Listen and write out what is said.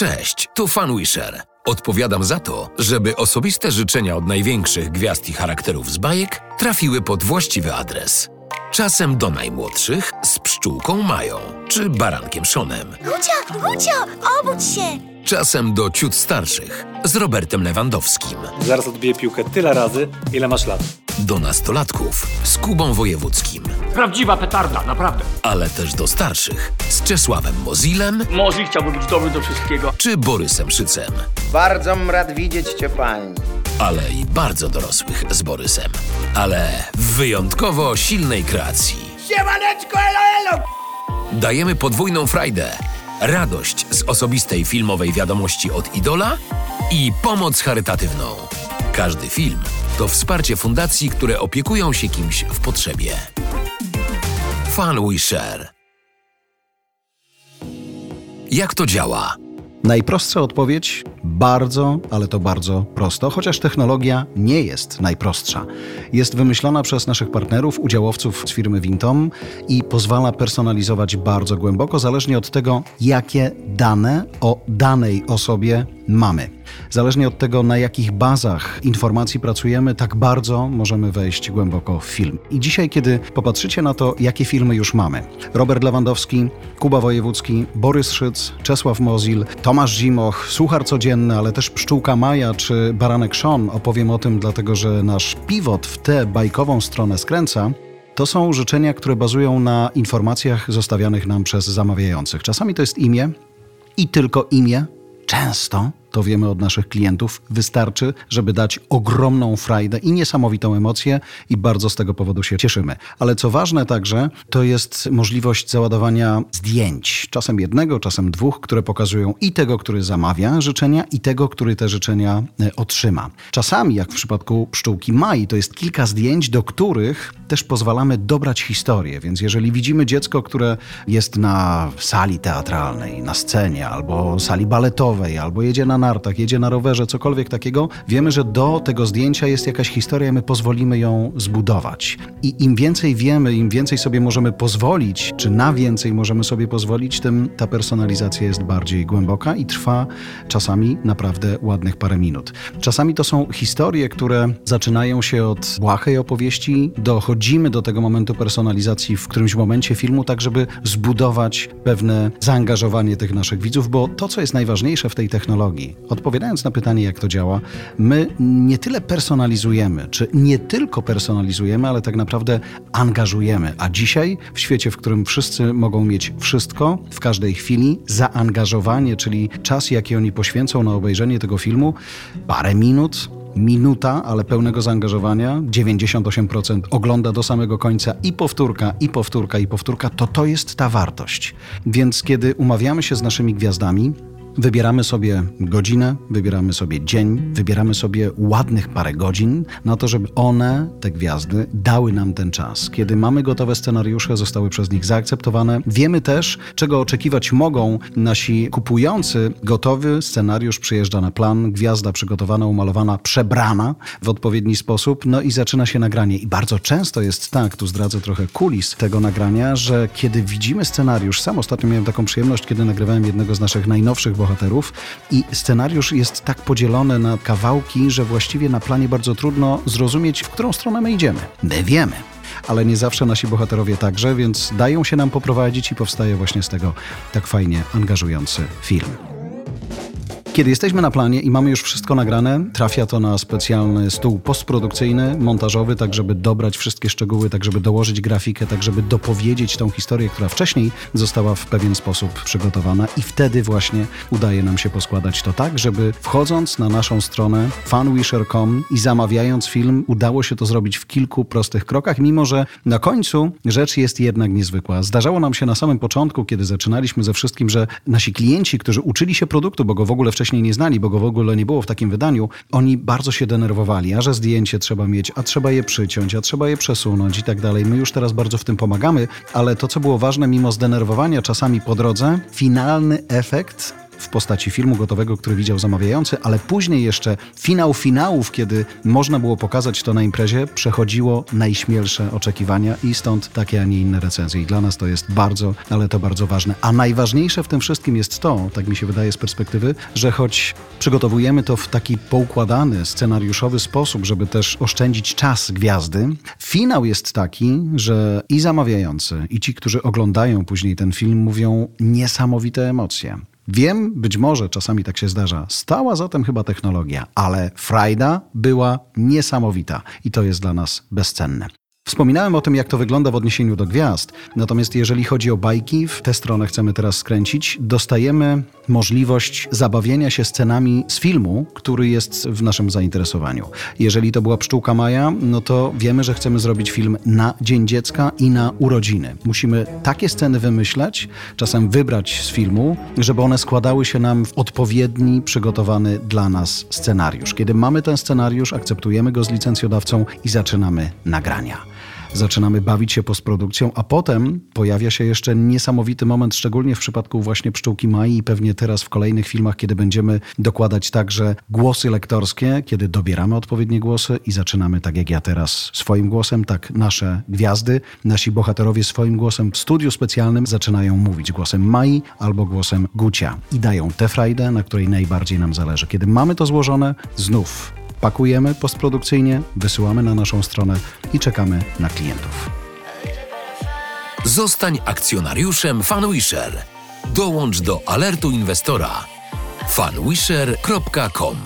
Cześć, tu Fanwisher. Odpowiadam za to, żeby osobiste życzenia od największych gwiazd i charakterów z bajek trafiły pod właściwy adres. Czasem do najmłodszych z pszczółką Mają czy barankiem Szonem. Gucio, Gucio, obudź się! Czasem do ciut starszych z Robertem Lewandowskim. Zaraz odbiję piłkę tyle razy, ile masz lat. Do nastolatków z Kubą Wojewódzkim, Prawdziwa petarda, naprawdę. ale też do starszych z Czesławem Mozilem Mozi chciałby być dobry do wszystkiego. czy Borysem Szycem. Bardzo m rad widzieć cię, pani. ale i bardzo dorosłych z Borysem. Ale w wyjątkowo silnej kreacji. Siemaneczko, elo, elo! Dajemy podwójną frajdę. Radość z osobistej filmowej wiadomości od Idola i pomoc charytatywną. Każdy film to wsparcie fundacji, które opiekują się kimś w potrzebie. Fan We Share. Jak to działa? Najprostsza odpowiedź bardzo, ale to bardzo prosto, chociaż technologia nie jest najprostsza. Jest wymyślona przez naszych partnerów, udziałowców z firmy Vintom i pozwala personalizować bardzo głęboko, zależnie od tego, jakie dane o danej osobie mamy. Zależnie od tego, na jakich bazach informacji pracujemy, tak bardzo możemy wejść głęboko w film. I dzisiaj, kiedy popatrzycie na to, jakie filmy już mamy. Robert Lewandowski, Kuba Wojewódzki, Borys Szyc, Czesław Mozil, Tomasz Zimoch, Suchar Codzienny, ale też Pszczółka Maja czy Baranek Sean. Opowiem o tym, dlatego że nasz pivot w tę bajkową stronę skręca. To są życzenia, które bazują na informacjach zostawianych nam przez zamawiających. Czasami to jest imię i tylko imię. Często, to wiemy od naszych klientów, wystarczy, żeby dać ogromną frajdę i niesamowitą emocję i bardzo z tego powodu się cieszymy. Ale co ważne także, to jest możliwość załadowania zdjęć. Czasem jednego, czasem dwóch, które pokazują i tego, który zamawia życzenia i tego, który te życzenia e, otrzyma. Czasami, jak w przypadku pszczółki Mai, to jest kilka zdjęć, do których też pozwalamy dobrać historię. Więc jeżeli widzimy dziecko, które jest na sali teatralnej, na scenie, albo sali baletowej, albo jedzie na nartach, jedzie na rowerze, cokolwiek takiego, wiemy, że do tego zdjęcia jest jakaś historia, my pozwolimy ją zbudować. I im więcej wiemy, im więcej sobie możemy pozwolić, czy na więcej możemy sobie pozwolić, tym ta personalizacja jest bardziej głęboka i trwa czasami naprawdę ładnych parę minut. Czasami to są historie, które zaczynają się od błahej opowieści, dochodzimy do tego momentu personalizacji w którymś momencie filmu, tak żeby zbudować pewne zaangażowanie tych naszych widzów, bo to, co jest najważniejsze w tej technologii, odpowiadając na pytanie, jak to działa, my nie tyle personalizujemy, czy nie tylko personalizujemy, ale tak naprawdę angażujemy. A dzisiaj, w świecie, w którym wszyscy mogą mieć wszystko, w każdej chwili, zaangażowanie, czyli czas, jaki oni poświęcą na obejrzenie tego filmu, parę minut, minuta, ale pełnego zaangażowania, 98% ogląda do samego końca i powtórka, i powtórka, i powtórka, to to jest ta wartość. Więc kiedy umawiamy się z naszymi gwiazdami, Wybieramy sobie godzinę, wybieramy sobie dzień, wybieramy sobie ładnych parę godzin na to, żeby one, te gwiazdy, dały nam ten czas. Kiedy mamy gotowe scenariusze, zostały przez nich zaakceptowane, wiemy też, czego oczekiwać mogą nasi kupujący. Gotowy scenariusz przyjeżdża na plan, gwiazda przygotowana, umalowana, przebrana w odpowiedni sposób, no i zaczyna się nagranie. I bardzo często jest tak, tu zdradzę trochę kulis tego nagrania, że kiedy widzimy scenariusz, sam ostatnio miałem taką przyjemność, kiedy nagrywałem jednego z naszych najnowszych bohaterów i scenariusz jest tak podzielony na kawałki, że właściwie na planie bardzo trudno zrozumieć, w którą stronę my idziemy. My wiemy. Ale nie zawsze nasi bohaterowie także, więc dają się nam poprowadzić i powstaje właśnie z tego tak fajnie angażujący film. Kiedy jesteśmy na planie i mamy już wszystko nagrane, trafia to na specjalny stół postprodukcyjny, montażowy, tak żeby dobrać wszystkie szczegóły, tak żeby dołożyć grafikę, tak żeby dopowiedzieć tą historię, która wcześniej została w pewien sposób przygotowana i wtedy właśnie udaje nam się poskładać to tak, żeby wchodząc na naszą stronę fanwisher.com i zamawiając film, udało się to zrobić w kilku prostych krokach, mimo że na końcu rzecz jest jednak niezwykła. Zdarzało nam się na samym początku, kiedy zaczynaliśmy ze wszystkim, że nasi klienci, którzy uczyli się produktu, bo go w ogóle wcześniej nie znali, bo go w ogóle nie było w takim wydaniu, oni bardzo się denerwowali, a że zdjęcie trzeba mieć, a trzeba je przyciąć, a trzeba je przesunąć i tak dalej. My już teraz bardzo w tym pomagamy, ale to, co było ważne, mimo zdenerwowania czasami po drodze, finalny efekt postaci filmu gotowego, który widział zamawiający, ale później jeszcze finał finałów, kiedy można było pokazać to na imprezie, przechodziło najśmielsze oczekiwania i stąd takie, a nie inne recenzje. I dla nas to jest bardzo, ale to bardzo ważne. A najważniejsze w tym wszystkim jest to, tak mi się wydaje z perspektywy, że choć przygotowujemy to w taki poukładany, scenariuszowy sposób, żeby też oszczędzić czas gwiazdy, finał jest taki, że i zamawiający, i ci, którzy oglądają później ten film, mówią niesamowite emocje. Wiem, być może czasami tak się zdarza. Stała za tym chyba technologia, ale frajda była niesamowita i to jest dla nas bezcenne. Wspominałem o tym, jak to wygląda w odniesieniu do gwiazd, natomiast jeżeli chodzi o bajki, w tę stronę chcemy teraz skręcić, dostajemy możliwość zabawienia się scenami z filmu, który jest w naszym zainteresowaniu. Jeżeli to była Pszczółka Maja, no to wiemy, że chcemy zrobić film na Dzień Dziecka i na urodziny. Musimy takie sceny wymyśleć, czasem wybrać z filmu, żeby one składały się nam w odpowiedni, przygotowany dla nas scenariusz. Kiedy mamy ten scenariusz, akceptujemy go z licencjodawcą i zaczynamy nagrania zaczynamy bawić się postprodukcją, a potem pojawia się jeszcze niesamowity moment, szczególnie w przypadku właśnie Pszczółki Mai i pewnie teraz w kolejnych filmach, kiedy będziemy dokładać także głosy lektorskie, kiedy dobieramy odpowiednie głosy i zaczynamy, tak jak ja teraz, swoim głosem, tak nasze gwiazdy, nasi bohaterowie swoim głosem w studiu specjalnym zaczynają mówić głosem Mai albo głosem Gucia i dają tę frajdę, na której najbardziej nam zależy. Kiedy mamy to złożone, znów pakujemy postprodukcyjnie, wysyłamy na naszą stronę i czekamy na klientów. Zostań akcjonariuszem FanWisher. Dołącz do alertu inwestora fanwisher.com